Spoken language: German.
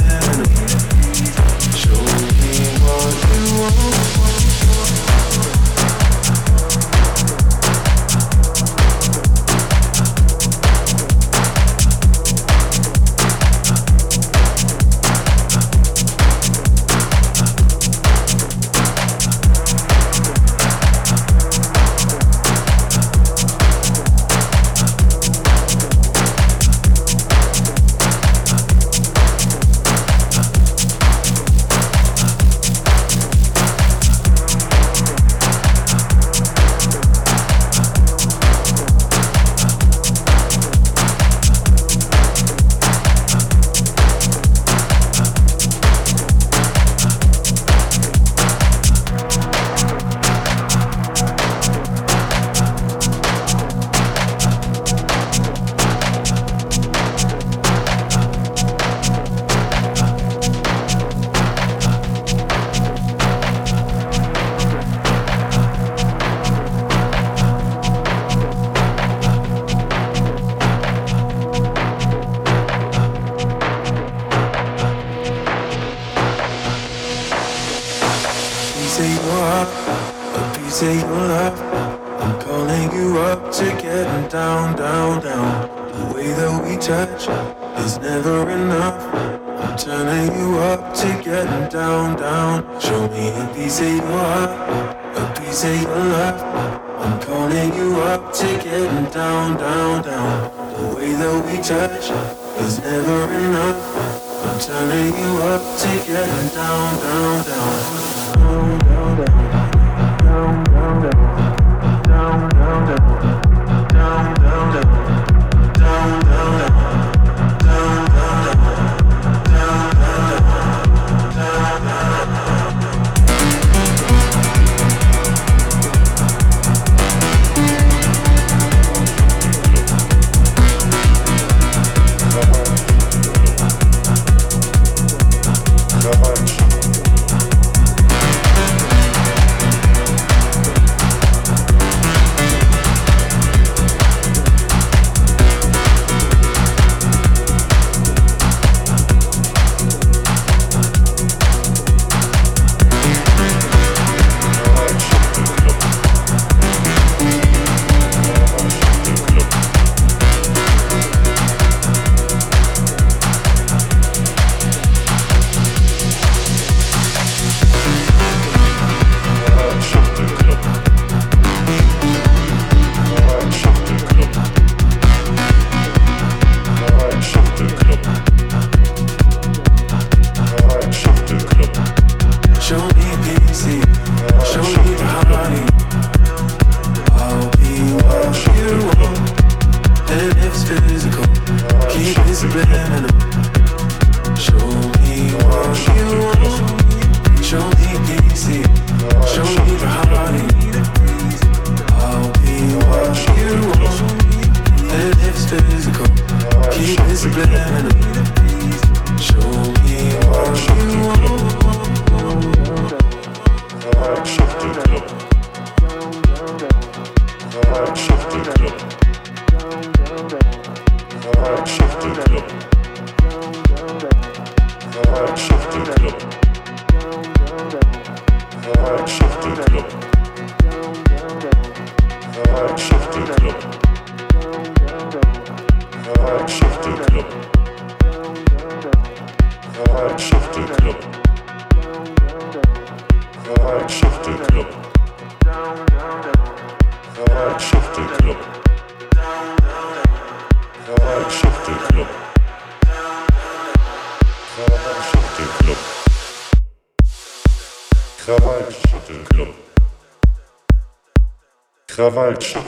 something Krawallschachtelclub.